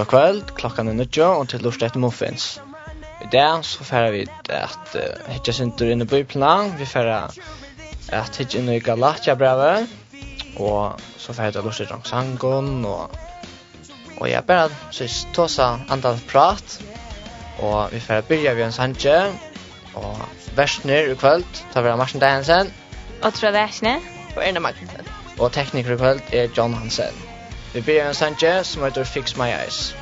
lukka kveld, klokkan er nødja, og til lort etter muffins. I dag så færer vi at uh, hitja sindur inn i bøyplina, vi færer at hitja inn i Galatia brevet, og så færer vi at lort etter sangon, og, og jeg bare synes tåsa andan prat, og vi færer byrja vi en sanje, og versner i kveld, ta vera Marsen Dagensen, og Trøy Versne, og Erna Magnussen. Og tekniker i kveld er John Hansen. Vi blir en Sanchez som heter Fix My Eyes.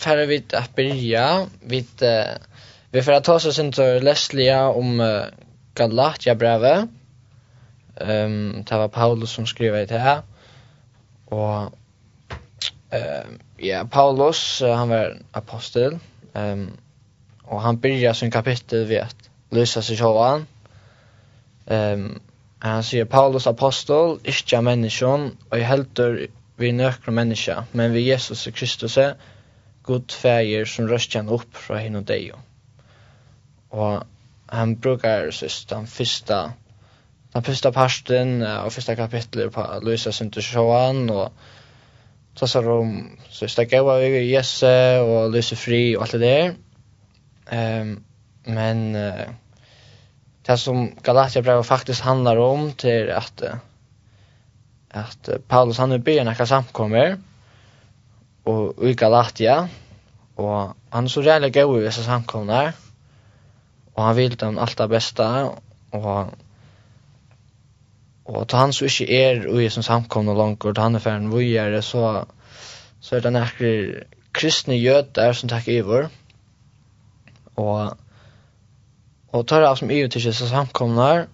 färre vid att börja vid uh, vi får ta oss sen till Leslia om uh, Galatia brevet. Ehm um, det var Paulus som skrev det här. Och ehm ja Paulus uh, han var apostel. Ehm um, och han börjar sin kapitel vid att lösa sig själv. Ehm um, han säger Paulus apostel, inte människan och i helter vi nökra människa, men vi Jesus Kristus är god färger som röstjan upp från henne och dig. Och han brukar sist den första den första parten och första kapitlet på Luisa Sintus Johan och sa om så stack jag var Jesse och Luisa Fri och allt det där. Ehm um, men uh, det som Galatia brev faktiskt handlar om till att att Paulus han är bön när han samkommer och i Galatia Og han er så rævlig gøy i disse samkomne Og han vil dem alt det. Og, og ta han som ikke er i som samkomne langt, og han er ferdig vujere, så, så er det nekker kristne jøder som takker iver. Og, og tar av som iver til disse samkomne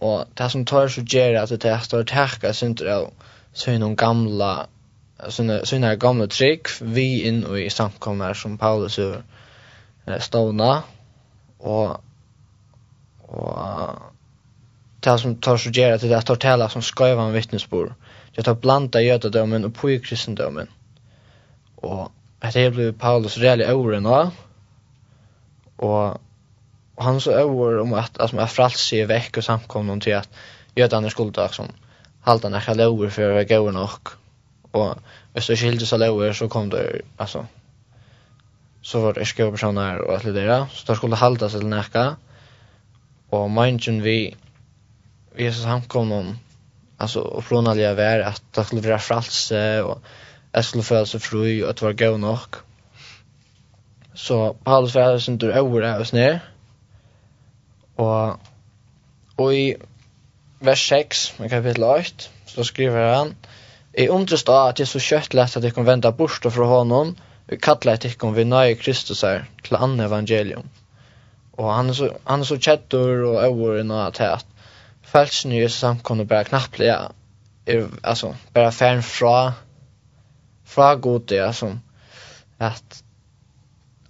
Og det som tar så gjør at det er at det er at det er det er at det er er at sånne, sånne gamle trygg, vi inn i samkommer som Paulus över stående, og, og det som tar så gjerne til det, det tar tala som skøyva en vittnesbord. Det tar blanda jødedømmen og på kristendomen Og etter det ble Paulus reelle ord nå, og han så over om at, at, at frals i vekk og samkomne til at jødene skulle ta som halda nekka lover for å være gøy nok og hvis du ikke hilde seg lover, så kom det, altså, så var det ikke personer og alt det der, så da skulle halda seg til nekka, og mindjen vi, vi er så samkom noen, altså, opprunalige vær, at det skulle være fralse, og jeg skulle føle seg fru, og at det var gøy nok. Så Paulus var sin tur over av oss ned, og, og i vers 6, i kapittel 8, så skriver han, Jeg undres da at jeg så kjøtt lett at jeg kan vende bort fra honom, og kalle at jeg kan vi nøye Kristus her til andre evangelium. Og han er så, han er så kjettur og øver i noe at Falsen i Jesus samkomne bare knapplig, ja, er, altså, bare færen fra, fra god det, altså, at,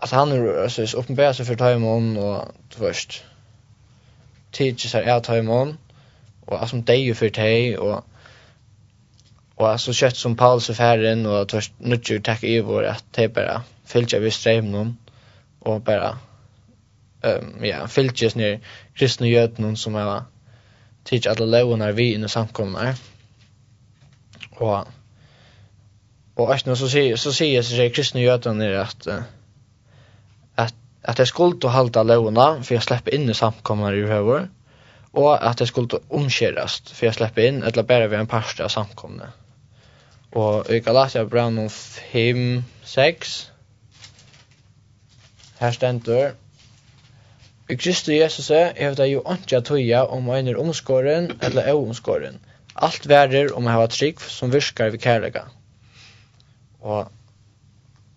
at han er, altså, åpenbærer seg for tøymon, og, først, tidsi seg av tøymon, og, altså, deg jo for tøy, og, och så kött som Paulus så Färren och törst nutcher tack i vår att det bara fylltja vi strömmen och bara ehm um, ja fylltjes ner kristna jötnen som är teach alla lovna vi inne samkomna och och att så säger så säger sig kristna jötnen är att att att det skulle hålla lovna för jag släpper in i samkomna i höver och att det skulle omskärast för jag släpper in eller bara vi en parsta samkomna. Og i Galatia brann om 5, 6. Her stendur. I Kristi Jesus er hevda jo antja tøya om en er omskåren eller er omskåren. Alt værer om jeg har trygg som virkar vi kærlega. Og,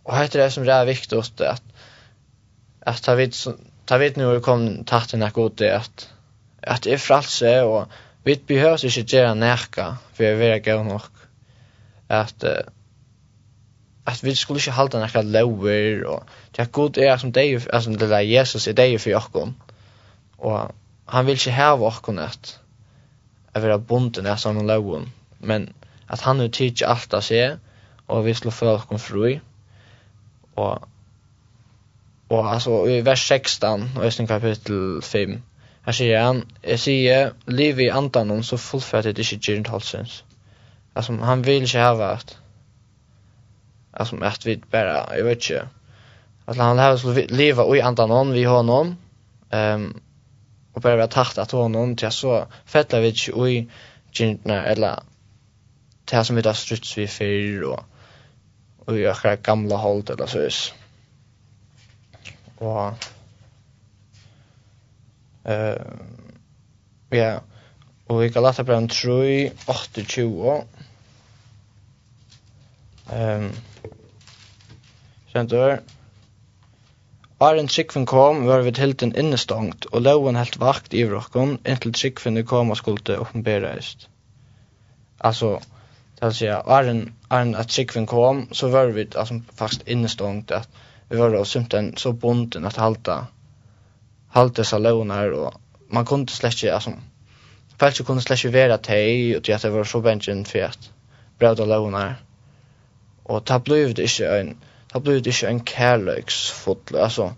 og heter det som er viktig at at ta vid, ta vid nu kom tatt en akut det at at det er fralse og vi behøver ikke gjøre nekka for å være gøy nok at uh, att vi skulle inte hålla några lower och det är god är som det är alltså det där Jesus är det för oss och han vill inte ha oss att att vara bunden är som lower, men att han nu teach allt att se och vi skulle få oss fri och och altså i vers 16 og i kapitel 5 här sier han jag säger liv i andan så fullfärdigt det ikke gyrnt halsens Alltså han vill inte ha att alltså att vi bara jag vet inte. Alltså han har så leva i andan hon vi har någon. Ehm och bara vara tacht att hon någon till så fettla vi inte i gintna eller det som vi har struts vi för och och jag har gamla hållt eller så vis. Och eh ja och vi kan låta på en 3 8 20 Ehm Sentur Arjen Tryggvin kom, var vi til den innestangt, og loven helt vakt i vrokken, inntil Tryggvin kom og skulle åpenbereist. Altså, det vil si, Arjen, Arjen at Tryggvin kom, så var vi altså, fast innestangt, at vi var og sumten så bonden at halta, halta disse loven her, og man kunne slett ikke, altså, Fælse kunne slett ikke være teg, og til at det var så bensin for at brevda loven her. Og ta blev det ikke en, ta blev det ikke en kærløksfotl, altså,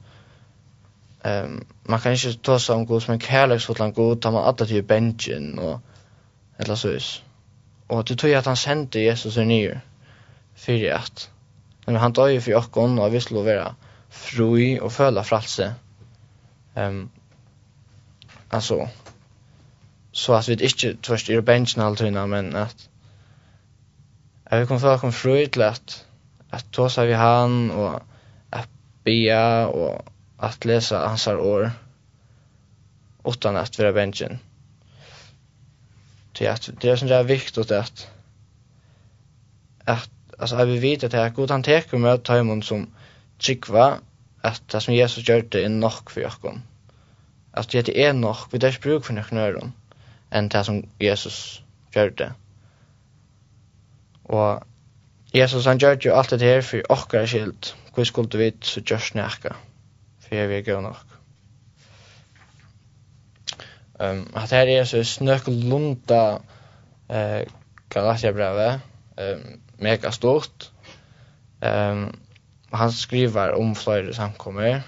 um, man kan ikke ta seg om god som en kærløksfotl, en god, tar man alltid til benchen og, eller så vis. Og det tror tog at han sendte Jesus her nye, fyrir at, men han tar døg for okkon, og vi skulle være fri og føle fralse. Um, altså, så at vi ikke tvørst i benchen alltid men at, Jeg vil komme fra kom fru til at at tåsa vi han og at bia og at lesa hans år utan at vera bensjen. Til at det er sånn det er viktig at at altså jeg vil vite at jeg god han teker med tøymon som tryggva at det som Jesus gjør det er nok for jokken. At det er nok, vi det bruk for noen øren enn det som Jesus gjør det. Og Jesus han gjør jo alt det her for okkar skilt. Hvor skulle du vite så gjør snakka. For jeg vil gå nok. Um, at her er så snøkk lunda eh, Galatia-brevet. Um, mega stort. Um, han skriver om flere samkommer.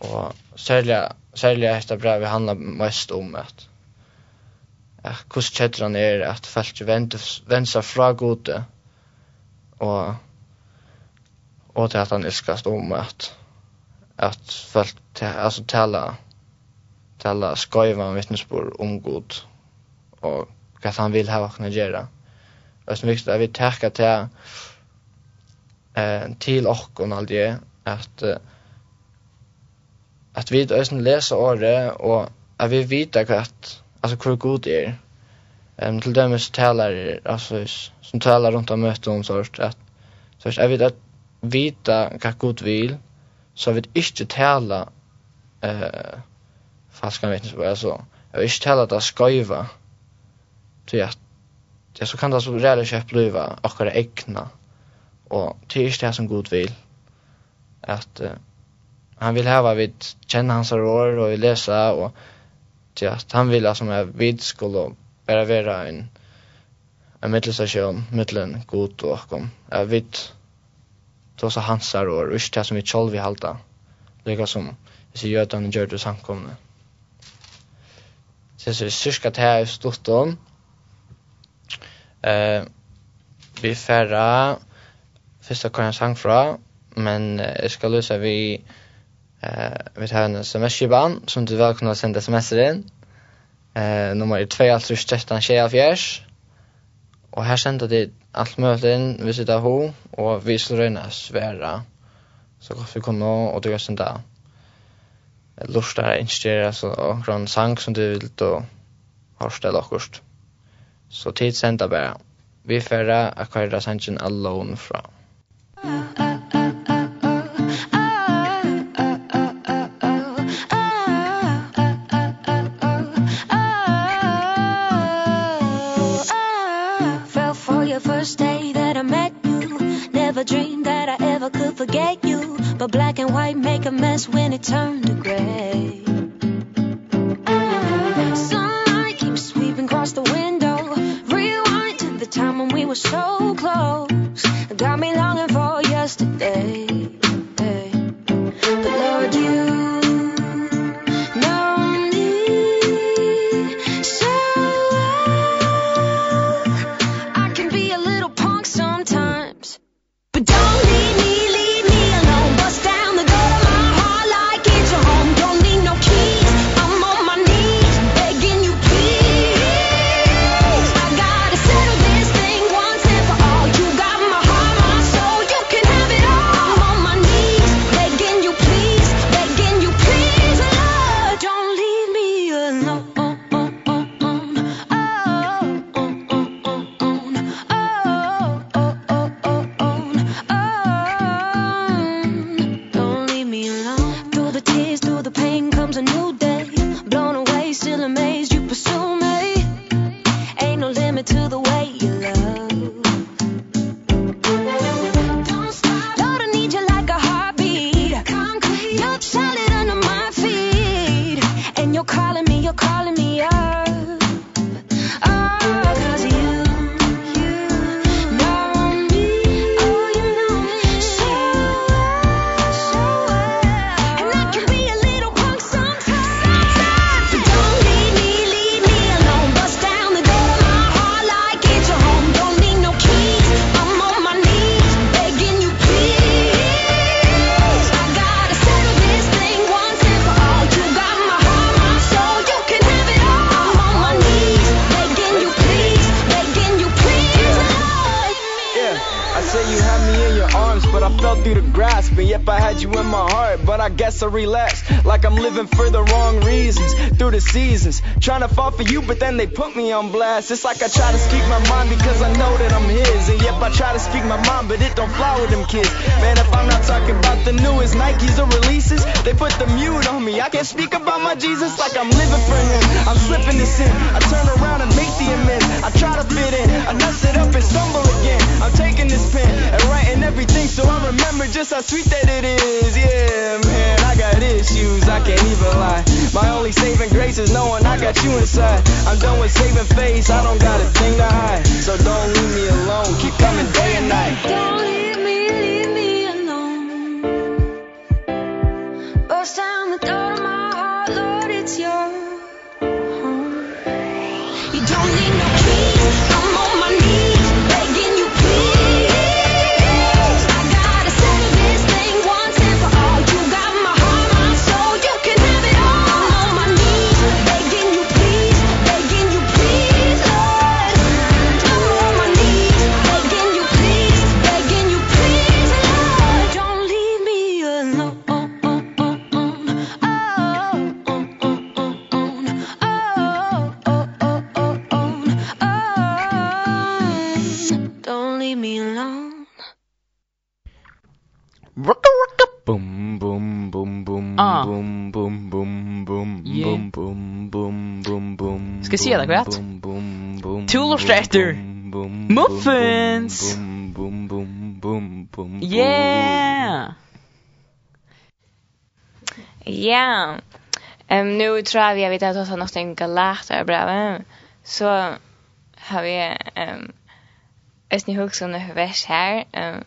Og særlig, særlig etter brevet handler mest om at at hvordan kjeder han er, at folk vender seg fra gode, och och til at han elskast om att att folk alltså tala tala skoiva vittnesbord om god, og hva han vil ha å gjøre. Og så viktig er vi terka til eh, til okkon aldri, at at vi øyne leser året, og at vi vet hva alltså hur god det är. Ehm till dømes som talar alltså som talar runt om möten om sort att så jag vet att vita vad god vill så vet inte tala eh fast kan vet inte vad så. Jag vill inte tala att skriva. Så att det så kan det så reella köp bliva och egna. Och det är inte det som god vill. Att uh, han vill häva vid känna hans år och läsa och ja, han vill alltså med vid skulle bara vara en en mittelstation mittlen god och kom. Jag vet då så hansar och usch det som vi själv vi halta. Lika som så gör att han gör det samkomna. Så så syska det här stort då. Eh vi färra första kan jag sang fra men jag ska lösa vi Eh, vi tar en sms-kiban som du väl kunna sända sms in. Eh, nummer är 2 alltså 13 tjejer fjärs. Och här sända det allt möjligt in, vi sitter ho och vi slår in svära. Så gott vi kommer och du kan sända lustar här instera så och en sang som du vill då har ställa och Så tid sända bara. Vi färra akvarera sangen alone fra. Mm. white make a mess when it turned to gray. to relapse like I'm living for the wrong reasons through the seasons. Trying to fall for you but then they put me on blast. It's like I try to speak my mind because I know that I'm his. And yep I try to speak my mind but it don't fly with them kids. Man if I'm not talking about the newest Nikes or releases they put the mute on me. I can't speak about my Jesus like I'm living for him. I'm slipping this in. I turn around and environment I try to fit in. I mess it up and stumble again. I'm taking this pen and writing everything so I remember just how sweet that it is. Yeah man I got issues. I can't even lie. My only saving grace is knowing I got you inside. I'm done with saving face. I don't got a thing to hide. So don't leave me alone. Keep coming day and night. Don't leave me leave me alone. Bust down the door. leave me alone. Rocka rocka boom boom boom boom ah. boom boom boom boom yeah. boom boom boom boom boom. Ska se det rätt? Tool of Strater. Muffins. Boom boom boom boom boom. Yeah. Ja. Ehm nu tror jag vi vet att ha något en galakta bra. Så har vi ehm Østene Høgsene har vært her, um,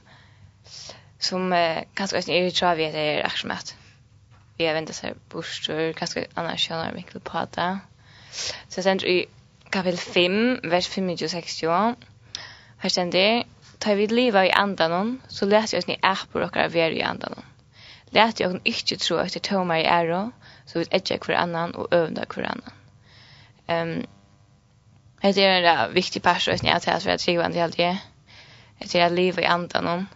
som uh, kanskje Østene er i tråd ved at det er akkurat vi har ventet seg bostur, kanskje annars skjønner vi ikke på det. Så jeg stender i kapitel 5, vers 5-60. Her stender, «Ta vi liva i andanon, så lät jag oss ni æpor okkar vera i andanon. Lät jag oss ikke tro det tomar i æro, så vi etjer hver annan og øvna hver annan.» um, Det är en viktig part som jag tar för att skriva en del det. Det är att leva i andan om.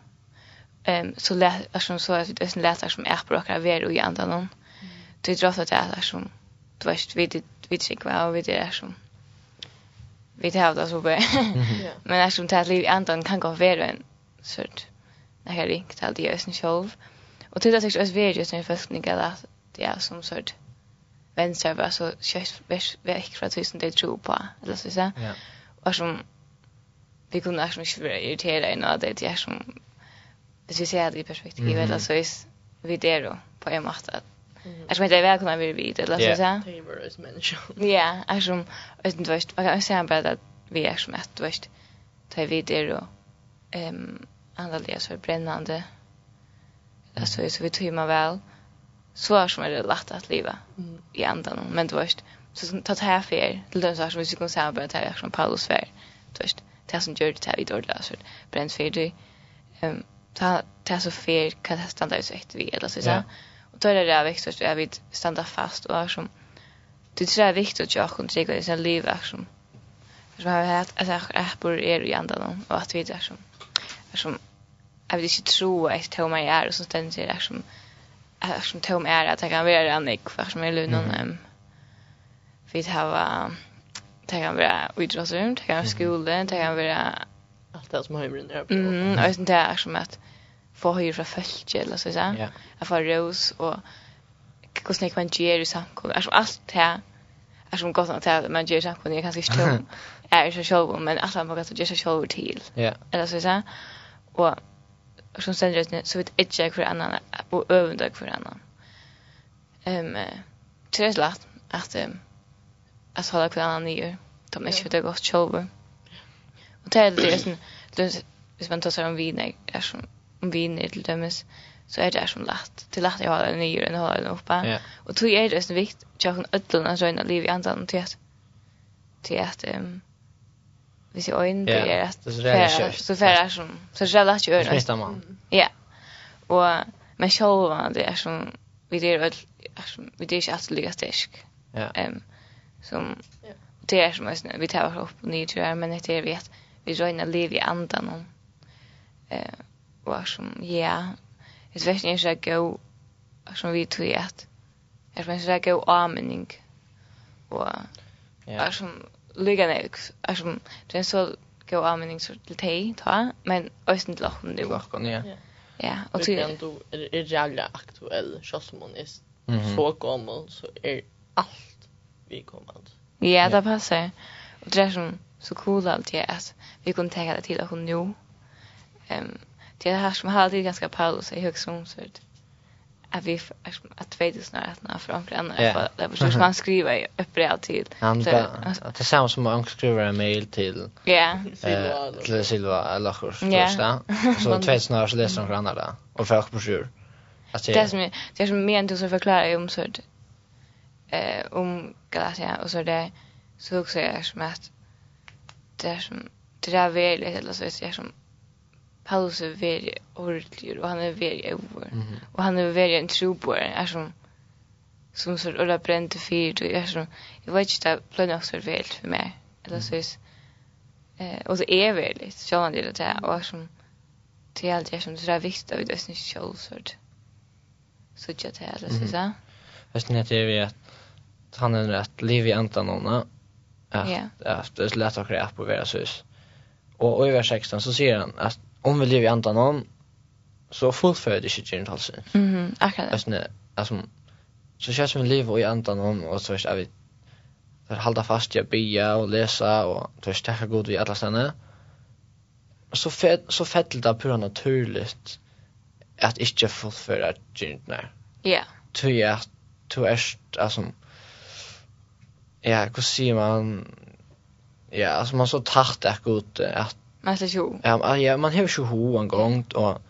Ehm så lätt som så att det är lätt som är på att vara i andan om. Det är trots att det är som du vet vi vi tycker vad vi det är som vi tar det så bra. Men är som att liv i andan kan gå vara en sort det här ringt all det är sin själv. Och det är också väldigt just en forskning att det är som sort vänster var så kött veck för tusen det tror på eller så säga. Ja. Och som vi kunde nästan inte vara irriterade när det är som hvis vi ser det i perspektiv mm eller så är vi det då på en måte att Jag vet inte vad jag kommer att veta, eller så att säga. Det är ju bara ett människa. Ja, jag som, du vet inte, man kan säga bara att vi är som ett, du vet, tar vi det och ehm, andra leser brännande, alltså så vi tog man väl, så som är det lätt att leva mm. i andan men du vet så ta det här för er till den som vi skulle säga bara ta som Paulus för du vet det som gör det här i dårliga så bränt för dig ehm ta ta så fer, kan det stanna så ett vi eller så så och då är det där viktigt att vi stanna fast och som det är viktigt att jag kan trycka i sin liv som som har haft att jag är på er i andan och att vi där som som jag vill inte tro att jag är och så ständer det som, som som tom är att jag kan vara en nick för som är lunan mm. vi har det kan vara idrottsrum, det kan vara skola, det kan vara allt det som har hemmen där. Mm, och det är som att få höra från fölke eller så så. Ja. Att få ros och hur snäck man ger i samkom. Alltså allt det här är som gott att man ger i samkom. Jag kanske inte är så själv, men allt man kan ge sig själv till. Ja. Eller så så. Och och som sen rätt så vet inte jag för annan och överdög för annan. Ehm um, det är lätt att um, att hålla kvar annan nio. De är ju det gott shower. Och det är det som hvis man tar sig om viner är som om viner till dömes så är det som lätt. Det är lätt att har den nio än att hålla den uppe. Ja. Och tog jag är det som vikt jag kan ödlorna så en liv i andan till att till att um, hvis jag inte är rätt. Så det är kört. Så färra som så det är lätt ju öra. Nästa man. Ja. Och men själva det är som vi det är som vi det är inte lika stark. Ja. Ehm som det är som vi tar upp och ner tror jag men det är vi att vi röna liv i andan om eh och som ja det vet ni så gå som vi tror att jag som så gå amning och Ja. Som lukka nek, er som, det är så så god så till te ta, men östen till okken nu. Klokken, ja. Ja, och till Men du är er jävla aktuell, sjåsmån er så gammal så är allt vi kommer. Ja, det passar och det är som, så cool allt det att vi kunde ta det till att nu. Ehm det här som hade ganska paus i hög så det att vi att tvåde snart när för onkel Anna för det var så man skriva ett brev till att det samma som man skriver en mail till ja. till Silva eller så så två snarare så läser onkel Anna där och folk på sjur det som det är som men du så förklarar ju om så eh om Galatia och så det så också är som att det är som det där väl eller så är det som Paulus är väldigt ordentlig, och han är väldigt över. Mm -hmm. Og han är väldigt en troboer, är som, som så øla brente fyrt, Och er som, jag vet inte, det ble nok så velt for meg, eller så vis. Eh, og det er veri, så han det där. Och som, det er alt som, det er viktig av det, det er sjølsvart. Så ikke det, eller så vis, ja. Jeg synes det er vi at, han är rätt liv i enten henne, Ja. at det är lätt att kräva på vera sus. Og i vers 16 så säger han att om vi lever i andan om, så fullföljer det ikke gjerne halsen. Mhm, akkurat. Alltså, alltså, så kjennes vi lever i andan om, och så är vi for halda fast i å bia läsa och og du er stekka god vi alla stanna. Så, fed, så fettel det pura naturligt at ikke fullføre gyndene. Ja. Tu er at du er altså ja, hva sier man ja, altså man så takt det god at Man släpper ju. Ja, ja, man har ju ho en gång och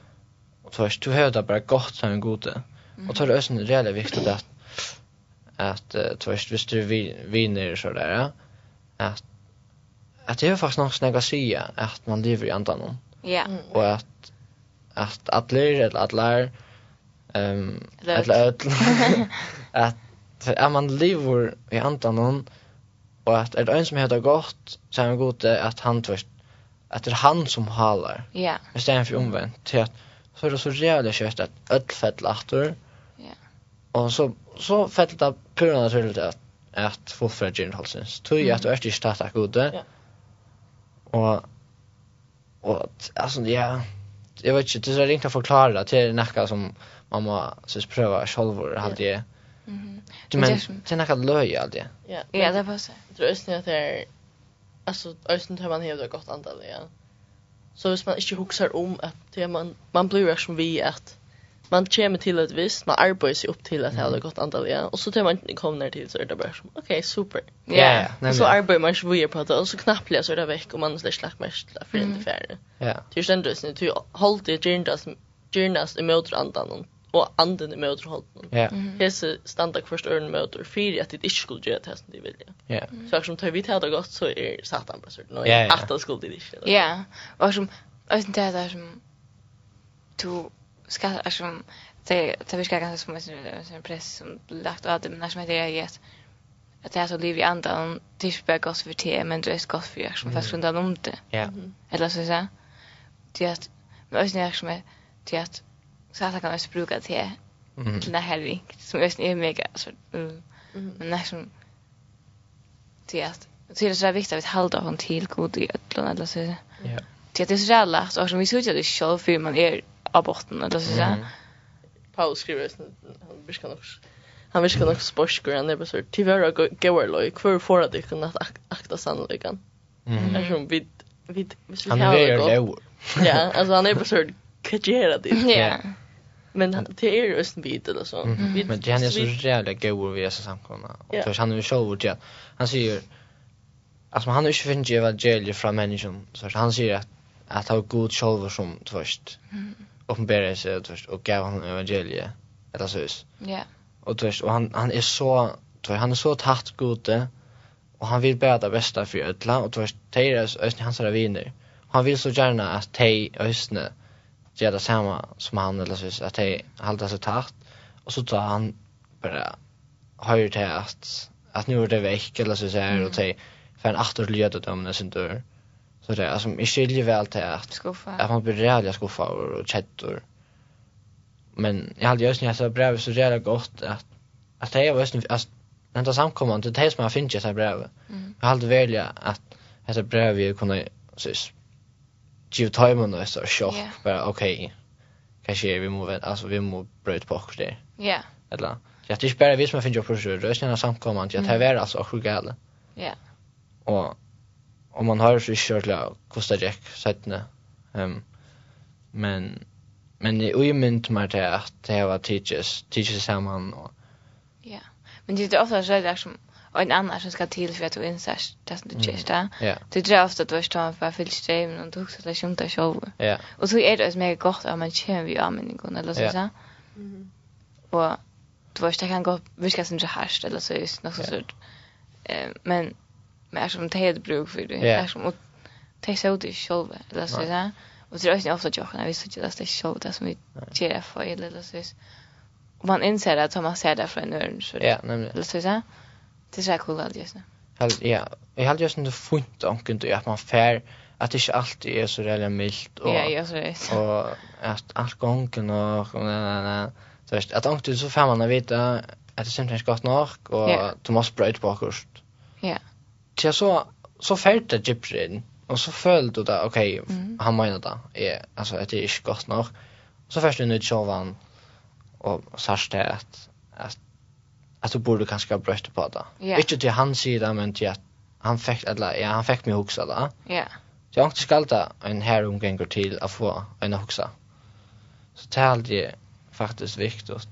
och så du hör det bara gott som en gode. Och tar det ösen det är viktigt att att tvärst visst du vinner så där att att det är faktiskt något att säga att man lever i andan någon. Ja. Och att att att eller att ehm eller att att man lever i andan någon och att är det en som heter gott så är det gott att han tvärst att det är han som halar. Ja. Yeah. Istället för omvänt. Till att, så är det så jävla kött att öll fett lahtor. Ja. Yeah. Och så, så fett det pura naturligt att, att få för gin halsens. Tog jag att du är starta gode. Ja. Och, och alltså ja, jag vet inte, det är inte att förklara det. Det är som man måste pröva själv och hade det. Mm -hmm. Men det är näka löj alltid. Ja, det var så. Jag tror att det är alltså östen tar man hevda ett gott antal ja. Så hvis man inte huxar om att det man man blir som vi att man kommer till ett visst man arbetar sig upp till att ha det gott antal ja och så tar man kommer ner till så är det bara som okej super. Ja. Yeah. Yeah. Så arbetar man sig vidare på det och så knappt så är det veck och man så slack mest för inte färre. Ja. Det är ju ändå till att du håller det i gärna emot andan og anden i møter holden. Ja. Hese standa først ørn møter fyrir at det ikke skulle gjøre det som de vilja. Ja. Så som tar vi til det godt, så er satan på sørten, og at det skulle de ikke. Ja, og som, og som det er som, du skal, og som, det, det virker ganske som en press som lagt av det, men det som heter jeg gett, at det er så liv i andan, det er ikke bare godt for te, men det er godt for jeg som fast rundt om det. Ja. Eller så sier det er at, men også når som er, det er at, Så att jag kan också bruka till mm. till det här ring som just är mega så mm. mm. men nästan till att till det så är viktigt att vi håller hon till god i ödlan eller så. Ja. Till att det är så jävla lätt och som vi såg att det själv för man är av botten eller så. Mm. Paul skriver han vill kan också han vill kan också sportskur han är bara så tyvärr går loj kvar för att det kan att akta sannolikan. Mm. Är som vi vi vi ska ha. Han är Ja, alltså han är bara så kajera det. Ja men det är ju en bit eller så. Men det är så jävla god vi är så samkomna. Och så han är ju så vart jag. Han säger alltså han har ju funnit evangeliet från människan så han säger att att ha god själva som först. Uppenbara sig först och gav han evangeliet eller så. Ja. Och först och han han är så han är så tatt gode och han vill bara det bästa för ödla och först Tejas ösn hans vänner. Han vill så gärna att Tej ösne gör det samma som han eller så att han håller sig tatt, och så tar han bara höjer till att att nu är det väck eller så så här och till för en åter lyder det om när sin dörr. Så det är som i skiljer väl till att skuffa. att man blir rädd skuffa och chattor men jag hade just när jag så brev så jävla gott att att det var just att ända samkomman till det som jag finner i det här brevet. Mm. jag hade välja att det här brevet kunde så, ju tajmen och så shock bara okej. Kanske vi måste alltså vi måste bröt på också det Ja. Eller jag tycker bara vi som finns ju på sjö rösten samkommande jag tar väl alltså sjuka alla. Ja. Och om man har så kört kostar jack sättne. Ehm men men i ojämnt med det att det var teachers teachers samman och Ja. Men det är ofta så där som och en annan som ska till för att du inser det som du kyrsta. Du drar ofta att du är stånd för att fylla strömmen och du också lär sig inte show. Ja. Och så är det också mycket gott att man känner vid användningen eller så. Ja. Och du vet, det kan gå vilka som det härst eller så just något sånt. Men men är som det helt bruk för det. Är som att ta sig ut i show eller så. Ja. Och det är också ofta jag kan visst att det är show det som vi ger för eller så. Och Man inser att man ser det från en så. Ja, nämligen. Eller så. Det är så här cool allt just nu. Ja, jag hade just inte funnit omkring det att man fär att det inte alltid är så rejält milt och, ja, jag så det. och att allt gången och nej, nej, nej. Så visst, att omkring så får man att veta att det simpelthen gott nog och ja. du måste bröjt på akkurat. Ja. Så så, så färd det gypsyn och så föll du där okej, okay, han menar det, är, alltså att det är inte gott nog. Så först nu tjovan och särskilt att, att att du borde kanske ha bröst på det. Yeah. Inte till hans sida men till att han fick eller ja han fick mig huxa då. Ja. Yeah. Så jag ska allta en här omgång till att få en huxa. Så det är alltid faktiskt viktigt.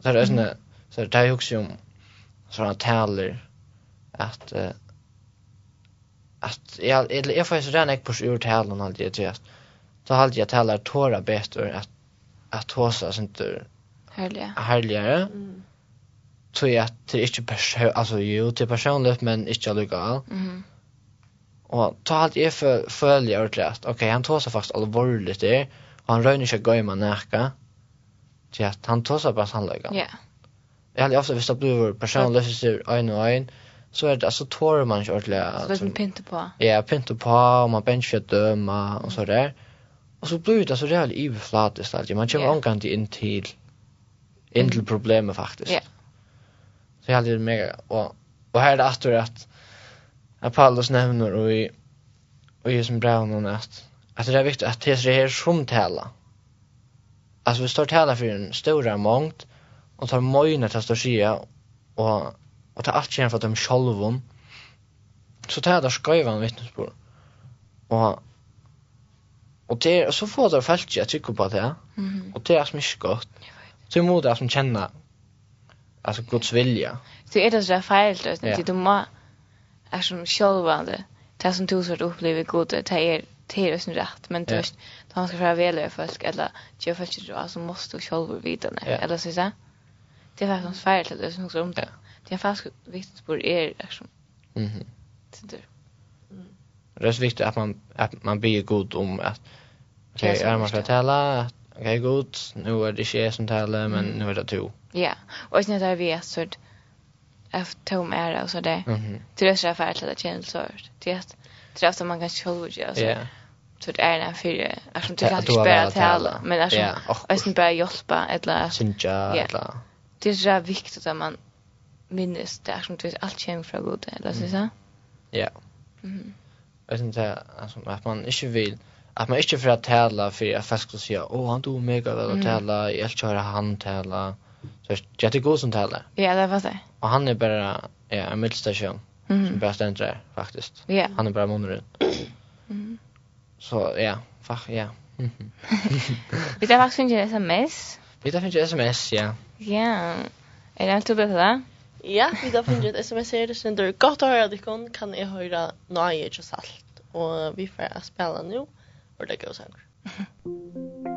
Så det är såna så det är också om såna taler att uh, att jag eller jag får så redan när jag ur talen alltid till att då alltid jag talar tåra bättre att att hosa sånt där Härliga. Härligare. Mm tror jag att det är inte person alltså ju till personligt men inte lugga. Mhm. Och ta allt är för följer och. Okej, okay, han tar sig fast allvarligt det och han rör inte gå i man näka. Så att han tar sig bara sannolikt. Ja. Jag hade ofta visst att blir personligt så en och en så är det alltså tår man inte ordentligt. Så det är pinta på. Ja, pinta på och man bänkar döma och så där. Och så blir det så rejält överflatiskt alltid. Man kommer yeah. till in till in till problemet faktiskt. Ja. Yeah. Så jag hade mega och och här är det att att Paulus nämner och i och i som brev näst att att det är viktigt att det är som tala. Alltså vi står tala för en stora mångt och tar mojna att stå säga och och ta allt igen för att de själva så tar det skriva en vittnesbörd. Och Och det är så får det fällt jag tycker på det. Mm. Och det är så mycket gott. Så mot det som känner alltså Guds vilja. Så är det så där fel då, inte du må är som självande. det. Det som du svårt upplever Gud, det är det är sin rätt, men du vet, då man ska föra välja folk eller ge folk det alltså måste du själv veta det eller så så. Det är faktiskt fel att det som också om det. Det är faktiskt viktigt på er liksom. Mhm. Det är det är så viktigt att man att man blir god om att okej, okay, är man ska tala, okej okay, Gud, nu är det inte jag som talar, men nu är det du. Ja, och sen där vi är så att tom är och så där. Mhm. Till det så för att det känns så. Det är det som man kan själv göra så. Ja. Så det är en affär. Jag tror inte att spela tala, men alltså Och sen bara hjälpa eller synja eller. Det är så viktigt att man minns det som du allt känner från Gud eller så så. Ja. Mhm. Jag syns alltså att man inte vill att man inte för att tala för att fast skulle säga åh han tog mega väl att tala, jag älskar han tala. Så jag tycker god som talar. Ja, det var det. Och han är bara ja, en mittelstation mm. som bara ständer där faktiskt. Yeah. Han är bara monorin. mm. Så ja, fuck ja. Vi tar faktiskt inte sms. Vi tar inte sms, ja. Ja. Är det allt du det? Ja, vi tar finnes et sms her, det sender godt å høre dere, kan jeg høre nøye ikke salt. Og vi får spille nå, og det går sånn.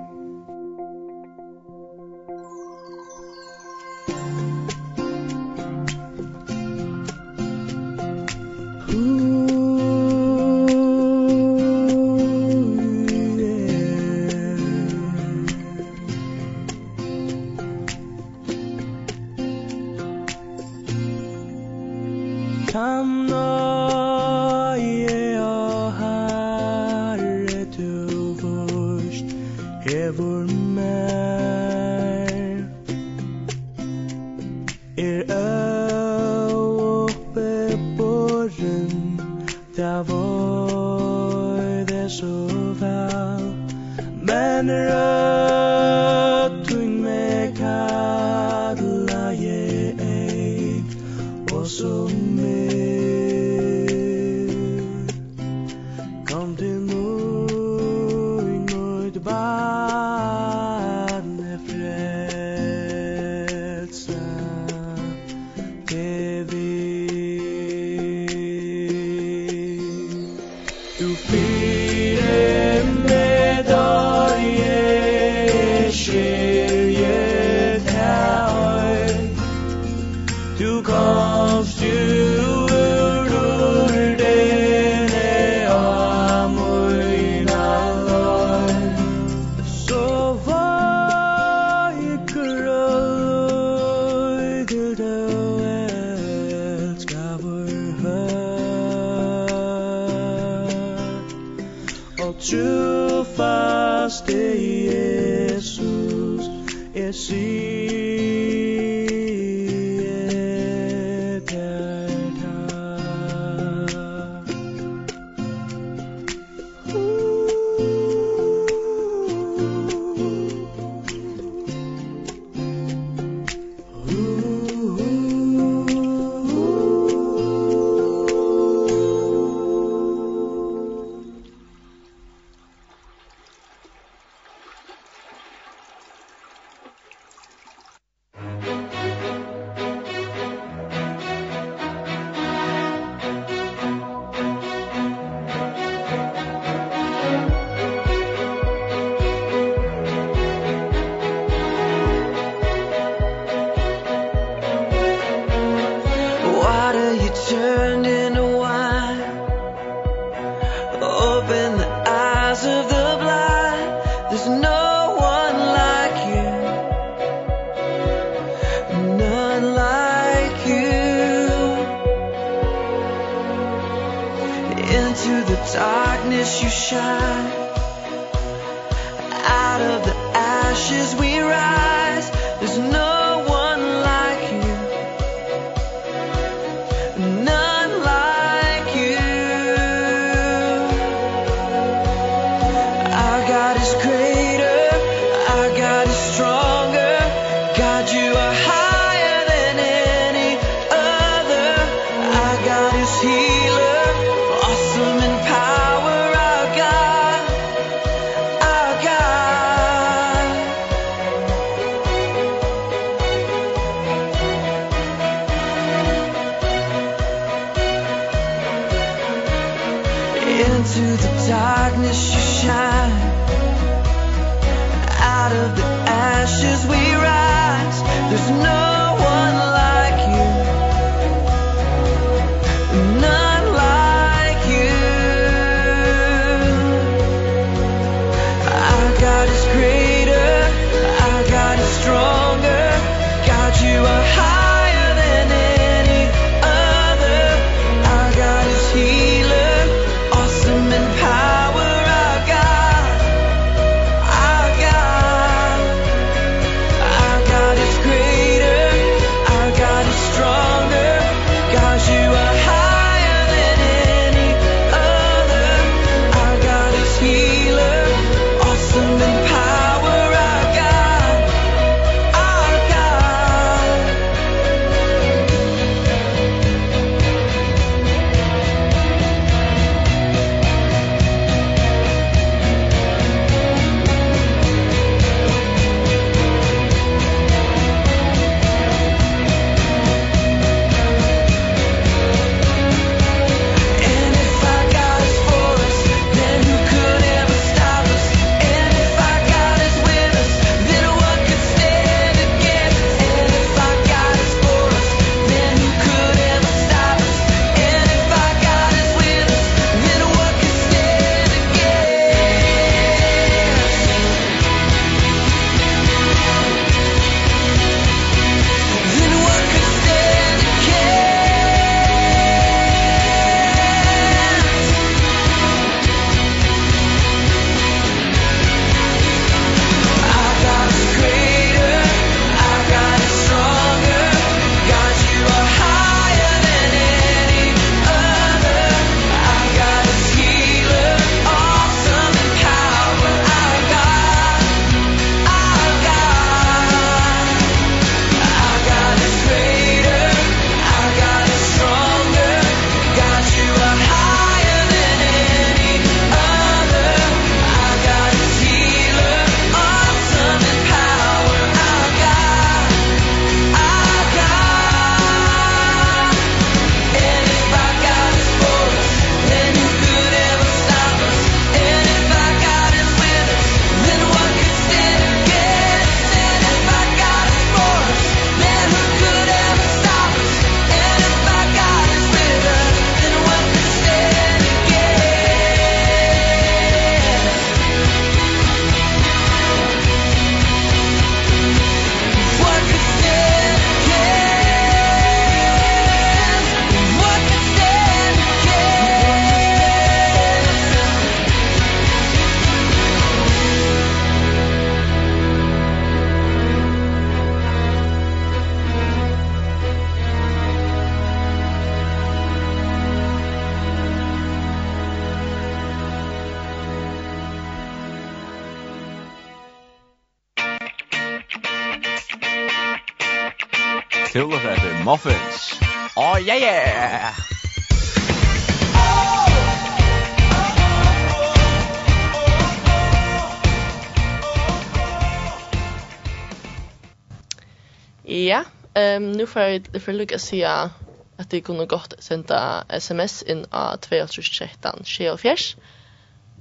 nu får jag för lycka se att det kunde gott sända SMS in a 2013 24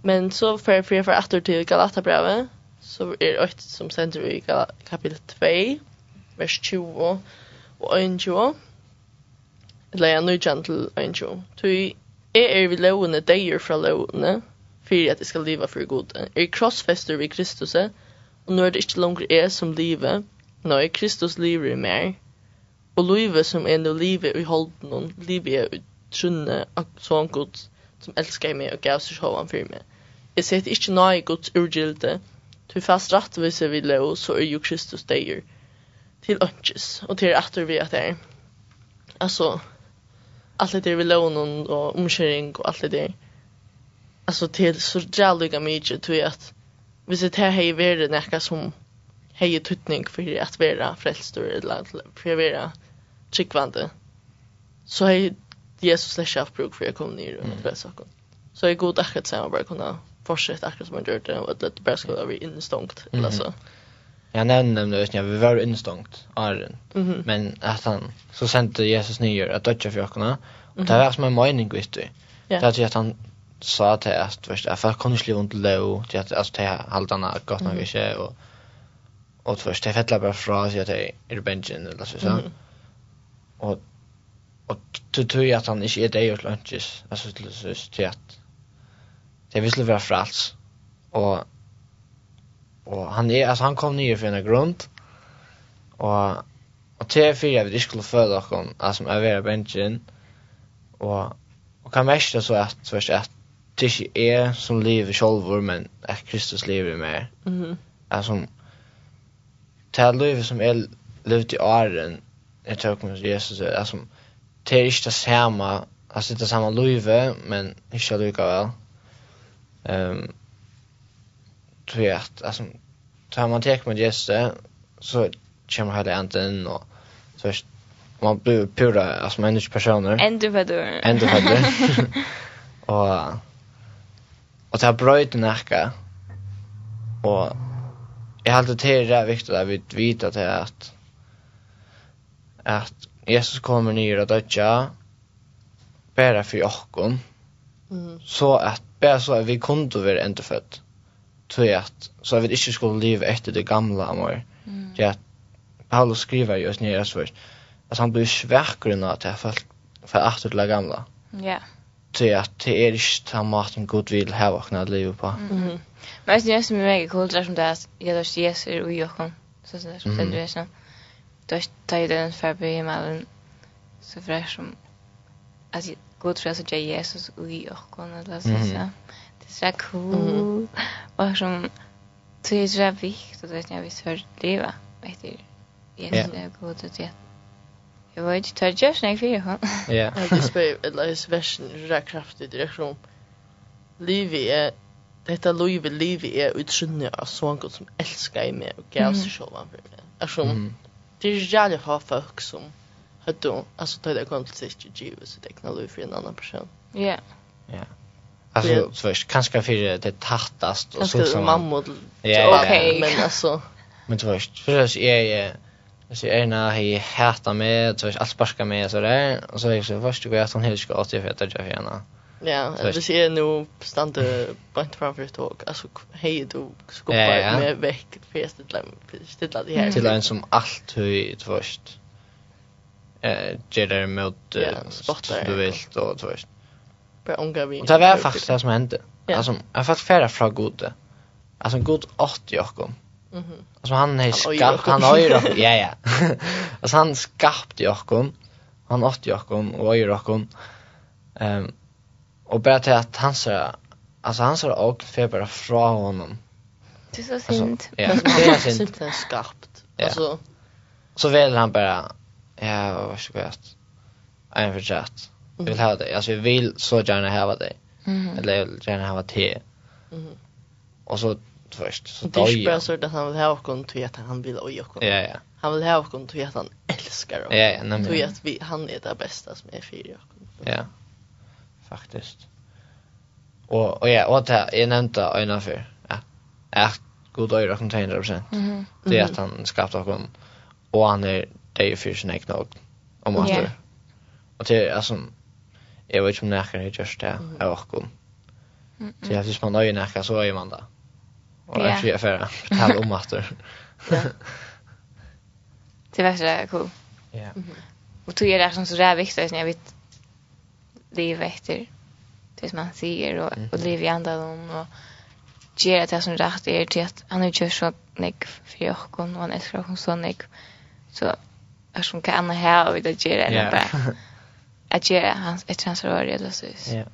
men så för för för efter till Galatabrevet så är det som sänder i kapitel 2 vers 20 og 21 eller jeg nøytjen til 21 tui jeg er vi lovene deier fra lovene for at jeg skal leva for gode er krossfester vi Kristus og nå er det ikke langer jeg som livet nå er Kristus livet i meg Og livet som er nå livet i holden og livet er i trunne av sånn god som elsker meg og gav seg hovan for meg. Jeg setter ikke nøye gods urgilde, til fast rettvise vi lov, så er jo Kristus deier til ønskes, og til atter vi at det er. Altså, alt det der vi lov og omkjøring og alt det der. Altså, til så drævlig mye, til at hvis det her hei vært nekka som hei tøtning for at være frelstor, eller for at være tryggvande så har Jesus släckt av bruk för jag kom ner och mm. bäst saker. Så är god akkurat så man bara kunna fortsätta akkurat som man gjorde det och att det bara skulle bli instångt eller så. Jag nämnde det just när vi var instångt Arren. Mm -hmm. Men att han så sände Jesus ner att döda för jakarna och det var som en mening visst du. Det är att han sa till att först att folk kunde slå under lov till att alltså till haltarna gott nog inte och och först det fettlar bara fra så att det är bänken eller så så. Mm -hmm og og det tror jag att han inte är det åt lunches alltså till sist till att det visste vara frals och och han är alltså han kom ner för en grund och och till för jag det skulle för då kom alltså med vara benchen och och kan mest så att först att det inte är som lever själva men att Kristus lever med. Mhm. Mm alltså det här livet som är levt i åren jag tror med Jesus alltså det är inte samma alltså det är samma löve men inte lika väl. Ehm tror jag att alltså tar man tek med Jesus så kommer hade inte in och så man blir pura alltså människa personer. Ändå vad du. Ändå vad du. Och och ta bröt näka. Och jag har alltid det är viktigt att vi vet att det är att at Jesus kommer ner og dødja bare for okkon. Mm. Så at bare så at vi kunde være ända född. Tror at så at vi ikke skulle leve etter det gamle amor. Mm. Ja. Paulus skriver ju att nere så at han blir svärkgrund att det fall för att det gamle Ja. Yeah. Tror att det er ikke den maten god vil ha åkne kunna leva på. Mm. Men det är ju så mycket kul där som det är att Jesus är i okkon. Så så där som det är så. Mm tar jag den för himmelen så fräsch som att god för att jag Jesus och i och kon att läsa så det är så cool och som så är det viktigt att jag visst för leva efter Jesus är god att jag Jag var inte tör just när jag fick hon. Ja. Det spelar eller är versen rätt kraftig direkt om. Livi är detta Livi Livi är utsynne av sångon som älskar mig och gav sig själva för mig. Alltså det är ju ha folk som hade alltså det där kom till sig givet så det knallar för en annan person. Ja. Ja. Alltså så först kanske för det tattast och så som mamma. Ja, okej, men alltså men först för det är jag Så jag är när jag hatar mig, så jag allt sparkar mig och sådär. Och så är jag så, först du jag att hon helst ska återfäta jag för. Ja, det är nu stande point framför ett tåg. Alltså hej du skoppa med väck fest till stilla det här. Till en som allt höj först. Eh, ger det mot du vill då först. Bara unga vi. Det var faktiskt det som hände. Alltså jag fått färra från gode. Alltså god 80 Jakob. Mhm. Alltså han är skapt han har ju ja ja. Alltså han skapte Jakob. Han åt Jakob och öjer Jakob. Ehm Och bara till att han sa alltså han sa och för bara fra honom. Det är så synd. Alltså, ja, det är synd. Det är skarpt. Ja. Alltså så vill han bara ja, vad ska jag säga? för förtjänst. Vi vill ha det. Alltså vi vill så gärna ha det. Mm. Eller jag vill gärna ha te. Mhm. Och så först så då ju. Det så att han vill ha och kon till att han vill och jag. Ja ja. Han vill ha och kon till att han älskar och. Ja ja, nämligen. men. Till att vi han är det bästa som är för jag. Ja faktiskt. Och och ja, och det är nämnda ena för. Ja. Är god öra kan ta 100%. Mm -hmm. Det är att han skapar kom och han är det är för sin egen och om att det. Och det är alltså jag vet inte om näkar är just det är och kom. Så jag tycker man nöjer näkar så är man där. Och det är ju affär. Tal om att det. Det var så cool. Ja. Och tog jag det som så där viktigt när jag vet liv efter det som han säger och, mm. och liv i andra dem och ger det som rätt är till att han har gjort så nek för jag och han älskar hon så nek så är som kan han här och vidare ger det bara att ger hans ett transfer eller så. Ja.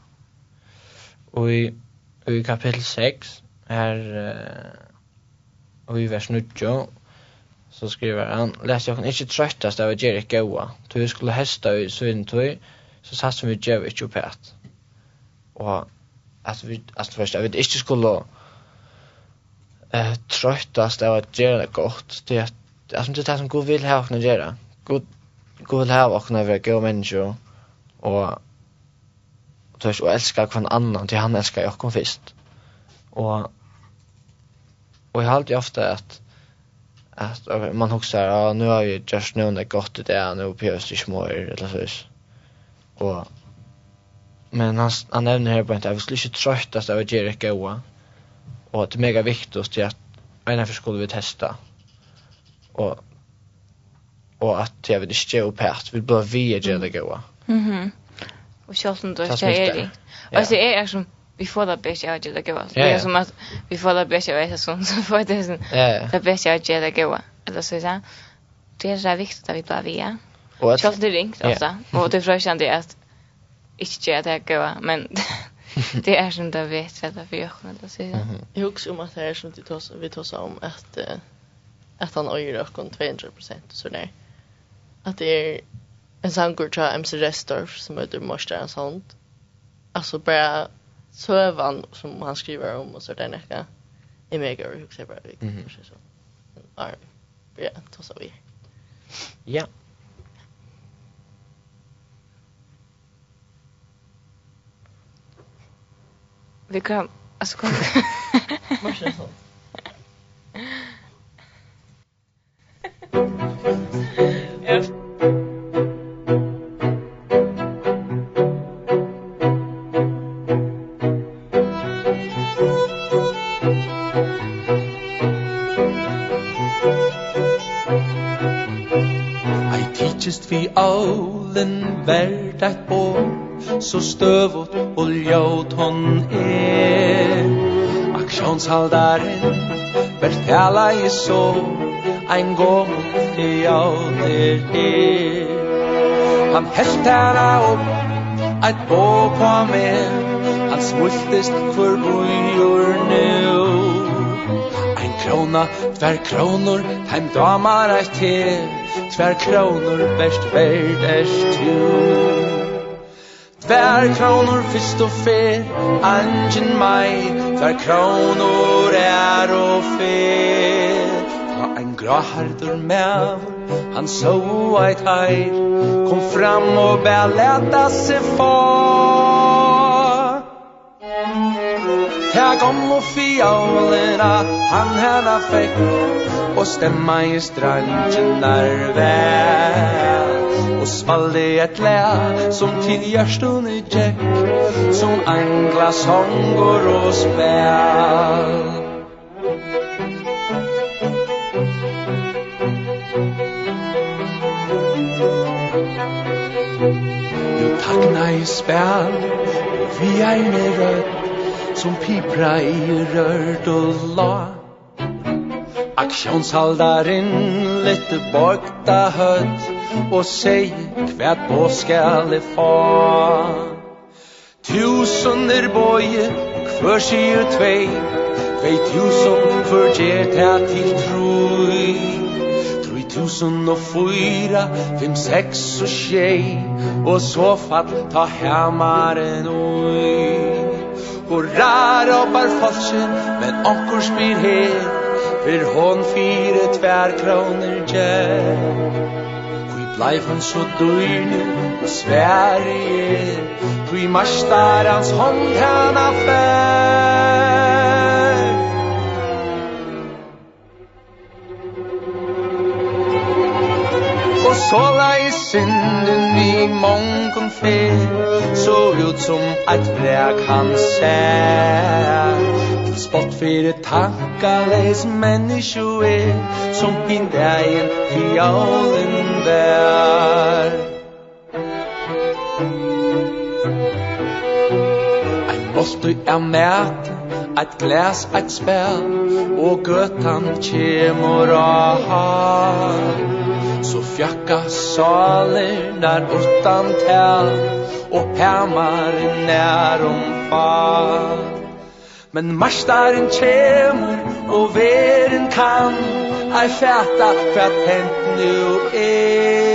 Och i, i kapitel 6 här och i vers 9 så skriver han läs jag kan inte tröttas av att ger goa du skulle hästa i svintøy så satt som vi gjør ikke opp at. Og at vi at vi at vi ikke skulle uh, trøttast av å gjøre det godt det er at det er som god vil ha oss gjøre god god vil ha oss være gode mennesker og och vet, og elska hver annan till han älskar elskar jokken fyrst. Og og jeg halte ofte att at man hugsar, ja, nu har ju just nu det gott det är nu på just i små eller så Och men han han nämner här på att jag skulle inte trötta av att göra goa. Och att det är mega viktigt att ena för skulle vi testa. Och och att jag vill inte ge upp här. Vi bara vi göra det goa. Mhm. Och så som då så är det. så är jag som vi får det bästa av det goda. Det är som att vi får det bästa jag så så får det sen. Det bästa av det goda. Eller så så. Det är så viktigt att vi bara vi. Och jag det ringt alltså. Och det tror jag att inte jag det går men det är som det vet att därför jag kan inte säga. Jag husker om att det är som det tas vi tas om att att han öjer och kon 200 så där. Att det är en sangur till MC Restorf som heter en sånt. Alltså bara sövan som han skriver om och så där näka. I mig går hur ska jag bara vi så. Ja, då så vi. Ja. Vi kan... Alltså kom... Morsen så. Ei tidsist vi allen verd eit bor så støvot og ljót hon er. Aksjonshaldaren Vel tala i så Ein gom i jaut er Han helt hana opp Eit bå på meg Han smultist for bujur nu Ein krona, tver kronor Heim damar eit til Tver kronor, best verd erst til Tvær kronor fyrst og fer, angen mai, tvær kronor er og fer. Ta ein grahardur mev, han så eit heir, kom fram og bæ leta seg far. Her kom och fiolina han henne fick Och stämma i strangen där vel Och svalde et lä som till hjärstun i jack Som angla sånger och spel Du takna i spel Vi er med rødt som pipra i rørt og la Aksjonshaldaren litt borgta høtt Og seg kvært på skal jeg tusen Tusunder boje, kvør sier tvei Tvei tusen forgjert her til troi tusen og fyra, fem, seks og tjei Og så fatt ta hemmaren oi Onkur rar oppar falsen Men onkur spyr her Fyr hon fire tvær kroner gjer Kui bleif han så døyne Og svær i er Kui marstar hans hånd hana fær Såla i synden i mongon fer Så ut som eit vrek han ser. Til spott fyrir tankaleis menneskjo er Som hin dagen fjallin vær. Ein måltu er mæt Eit glas, eit spel Og gøtan kjemur av så fjakka saler nær utan tæl og hämmar nær om fall men marstaren kjemur og veren kan ei fæta hvat hent nu er.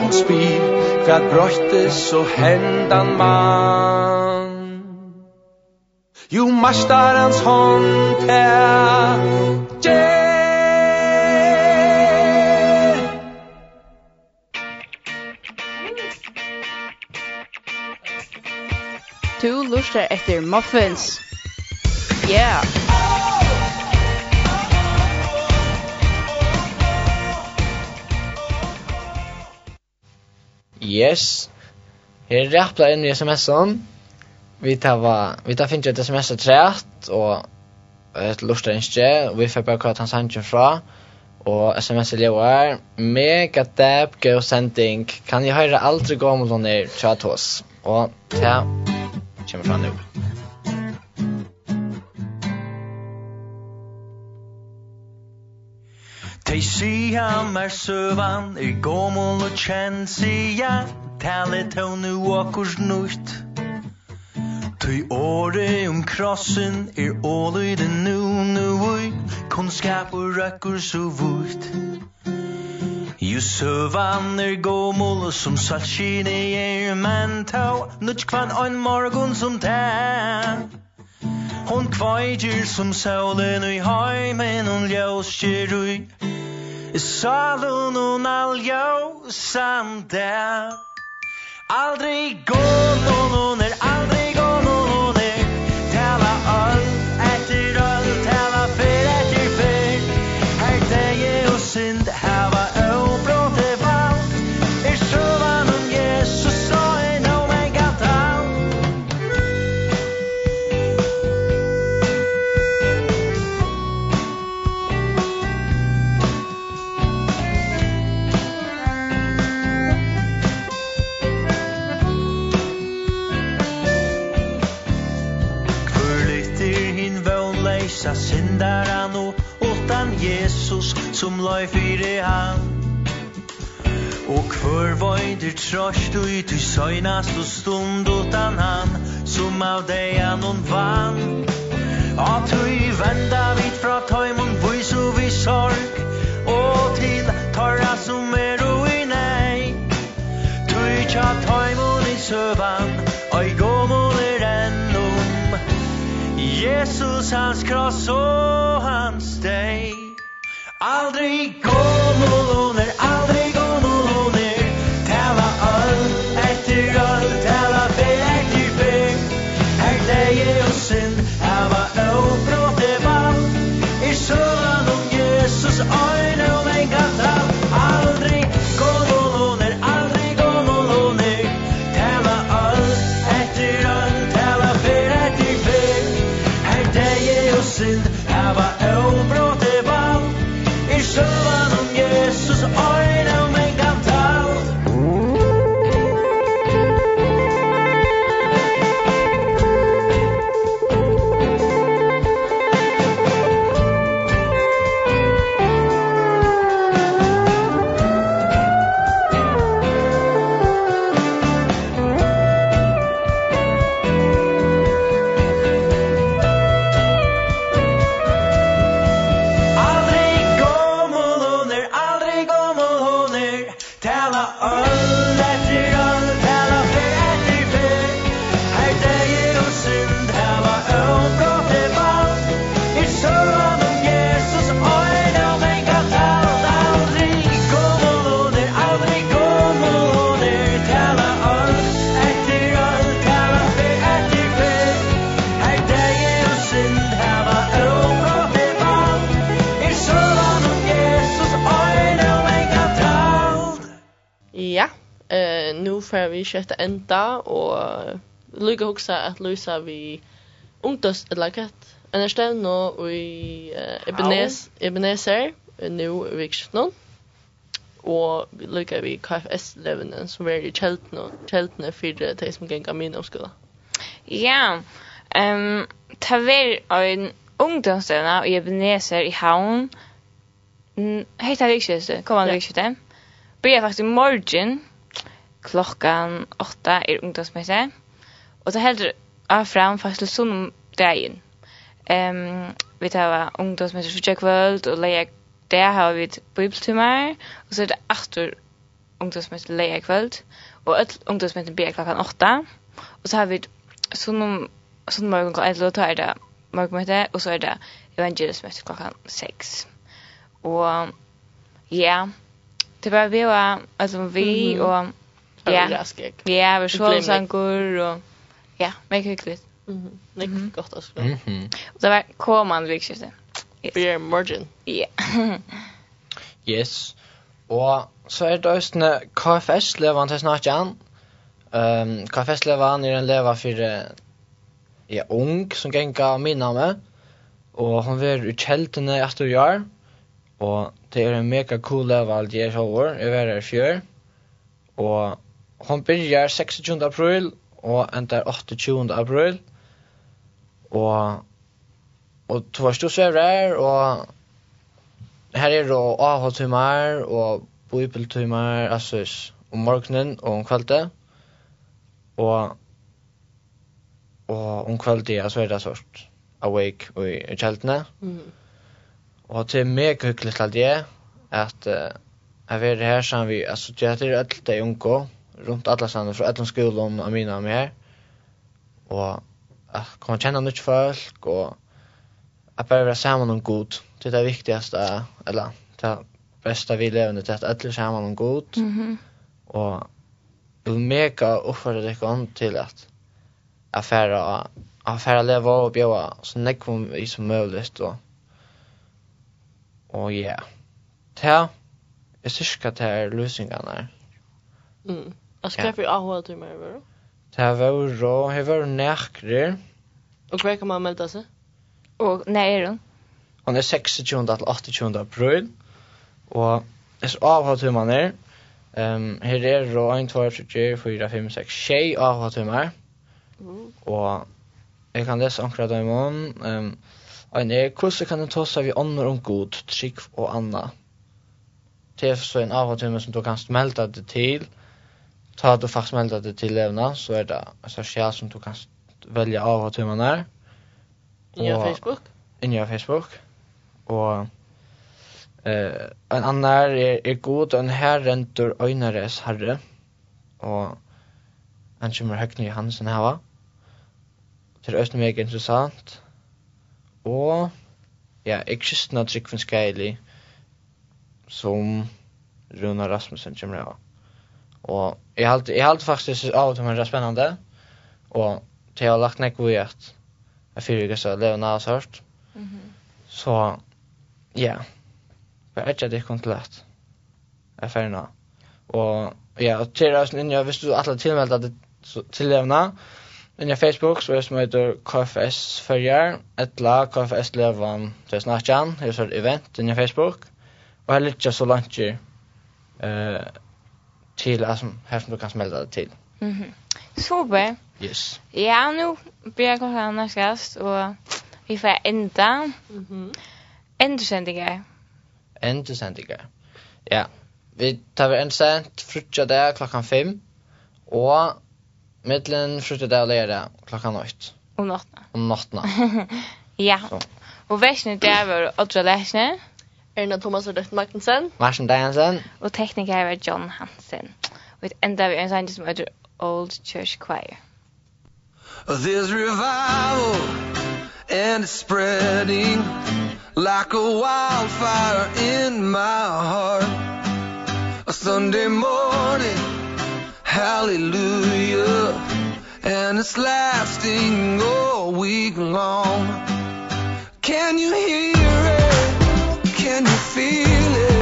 Hon spyr hvat brøttes og hendan mann. Jo mastarens hånd er Ger Tu lustar etter muffins Yeah Yes. Her rappla inn i sms-en vi tar va vi tar finner et sms att trätt och ett lustar inte vi får bara kort hans hanchen fra og sms är lever mega dab go sending. Kan jag höra aldrig gå mot hon är chat hos och ta kommer fram nu Tei sia mer søvan, er gomul og kjenn sia, tau nu akkurs nutt. Tui åre om krossen er åløy den nu nu ui Kunnskap og røkker så vult Ju søvan er gommol som salskine er men tau Nutt kvann ein morgon som tæ Hon kvajgir som saulen ui heimen hon ljøskir ui Salun hon aljøsande Aldri gomol hon er aldri som lai fyrir han Og kvör vøyder trost ui til søgnast og stund utan han Som av deian hon vann. Og tui venda vit fra tøymon vois og vi sorg Og til torra som er ui nei. Tui tja tøymon i søvan Oi gomon er ennum. Jesus hans kross og hans deg aldrig ja, eh, nu får vi kött enda och lukka huxa att lösa vi ungdoms eller katt. En är stävn nu i eh, Ebenezer, Ebenezer nu i Och og lukka vi KFS-levene som er i kjeltene, kjeltene for de som ganger min omskola. Ja, um, ta ver en ungdomsstøvna i Ebenezer i havn. Hei, ta vikskiftet, kom an Ja börjar faktiskt imorgon klockan åtta er ungdomsmässa. Och så häller jag fram faktiskt till söndagen. Um, vi tar ungdomsmässa för kväll och lägger där har vi bibeltimmar och så är det åter ungdomsmässa lägger kväll och ett ungdomsmässa börjar klockan åtta. Och så har vi sån sån morgon klockan 11 tar det morgonmöte och så är det evangelismöte klockan 6. Och ja, det var vi var alltså vi mm -hmm. och ja. Ja, vi såg sankur och ja, mycket hyggligt. Mhm. Mm gott alltså. Mhm. Mm och det var kommande vikskifte. Yes. Beer margin. Ja. yes. Og så er det også KFS-levan til snart igjen. Um, KFS-levan er en leva for ja, ung som genga minna med. Og hon var i kjeltene etter å. Og det er en mega cool av alt jeg over, jeg var her fjør. Og hun begynner 26. april og ender 28. april. Og, og to var stort svever her, og her er det AH-timer og Bibeltumar, altså om morgenen og om kveldet. Og, og om kveldet, ja, så er det sort awake og i kjeltene. Mm. Og det er mega hyggelig til det, at uh, jeg vil her sammen vi altså det er alt de unge, rundt alle sammen fra alle skolen og mine og mer, og at kommer kjenne nytt folk, og at bare være sammen om god. Det er det viktigste, eller det beste vi lever til at alle sammen om god, mm -hmm. og jeg vil mega oppfordre dere til at affæra affæra leva og bjóa så nekkum vi som möjligt og Og ja, ta, jeg synes ikke at det er løsningene her. Mm. Jeg skal for AHA til meg, var det? Det var rå, jeg var nærkere. Og hva kan man melde seg? Og når er hun? Hun er 26. til 28. april. Og jeg skal AHA til meg her. Um, her er rå 1, 2, 3, 4, 5, 6, 6 AHA til meg. Og jeg kan lese akkurat om henne. Um, Ein er, hvordan kan ta seg vi ånder om god, trygg og anna? Det er så en avhåndtumme som du kan smelta det til. Ta du faktisk smelta det til levna, så er det en sosial som du kan velja avhåndtimme der. Inni av Facebook? Inni av Facebook. Og eh, en annar er, er god, en her rentur øynares herre. Og han kommer høgni i hans enn hava. Det er også meg interessant og ja, jeg kristna tryggvinn skeilig som Runa Rasmussen kommer av. Og jeg halte, jeg halte faktisk av og det er spennende, og til jeg har lagt nekko i at jeg fyrir ikke så levende av sørt. Mm. Så ja, bare ikke at det kom til at jeg fyrir nå. Og ja, og til jeg har hvis du alle tilmeldet til levende, Inni Facebook så er som heter KFS Førjar, etla KFS Levan til Snartjan, her er event inni Facebook, og her litt så langt uh, til her som du kan smelta det til. Mm -hmm. Super. Yes. Ja, nu blir jeg klokka nærkast, og vi får enda. Mm -hmm. Endersendinger. Endersendinger. Ja. Vi tar vi en sent frutja der klokkan 5, og Mittlen slutter det lære klokka nøyt. Om nattene. Om nattene. ja. Så. Og versene der var Odra Lesne. Erna Thomas og Døtten Magnussen. Marsen Diansen. Og tekniker var John Hansen. Og et enda vi en sang som heter Old Church Choir. There's revival and it's spreading like a wildfire in my heart. A Sunday morning Hallelujah And it's lasting all week long Can you hear it? Can you feel it?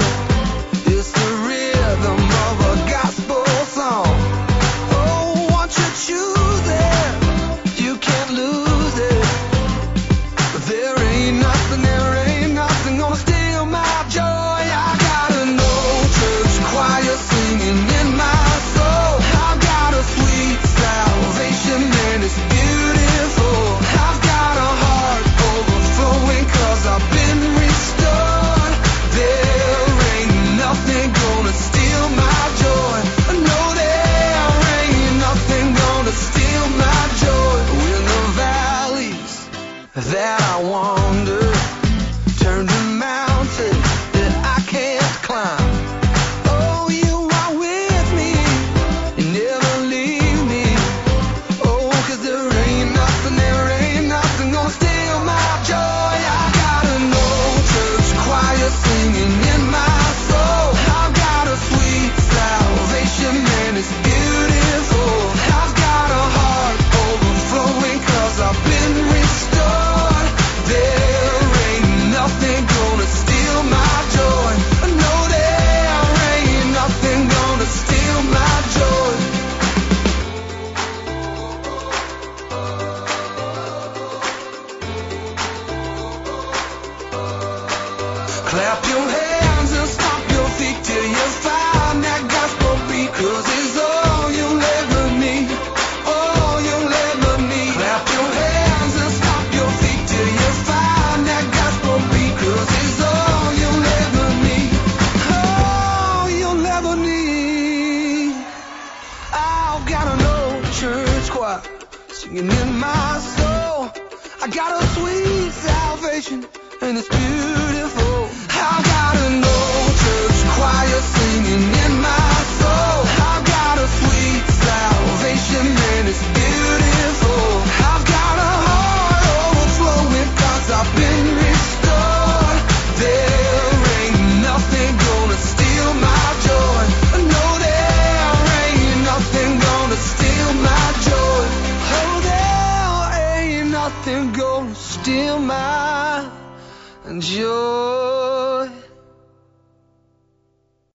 that I wonder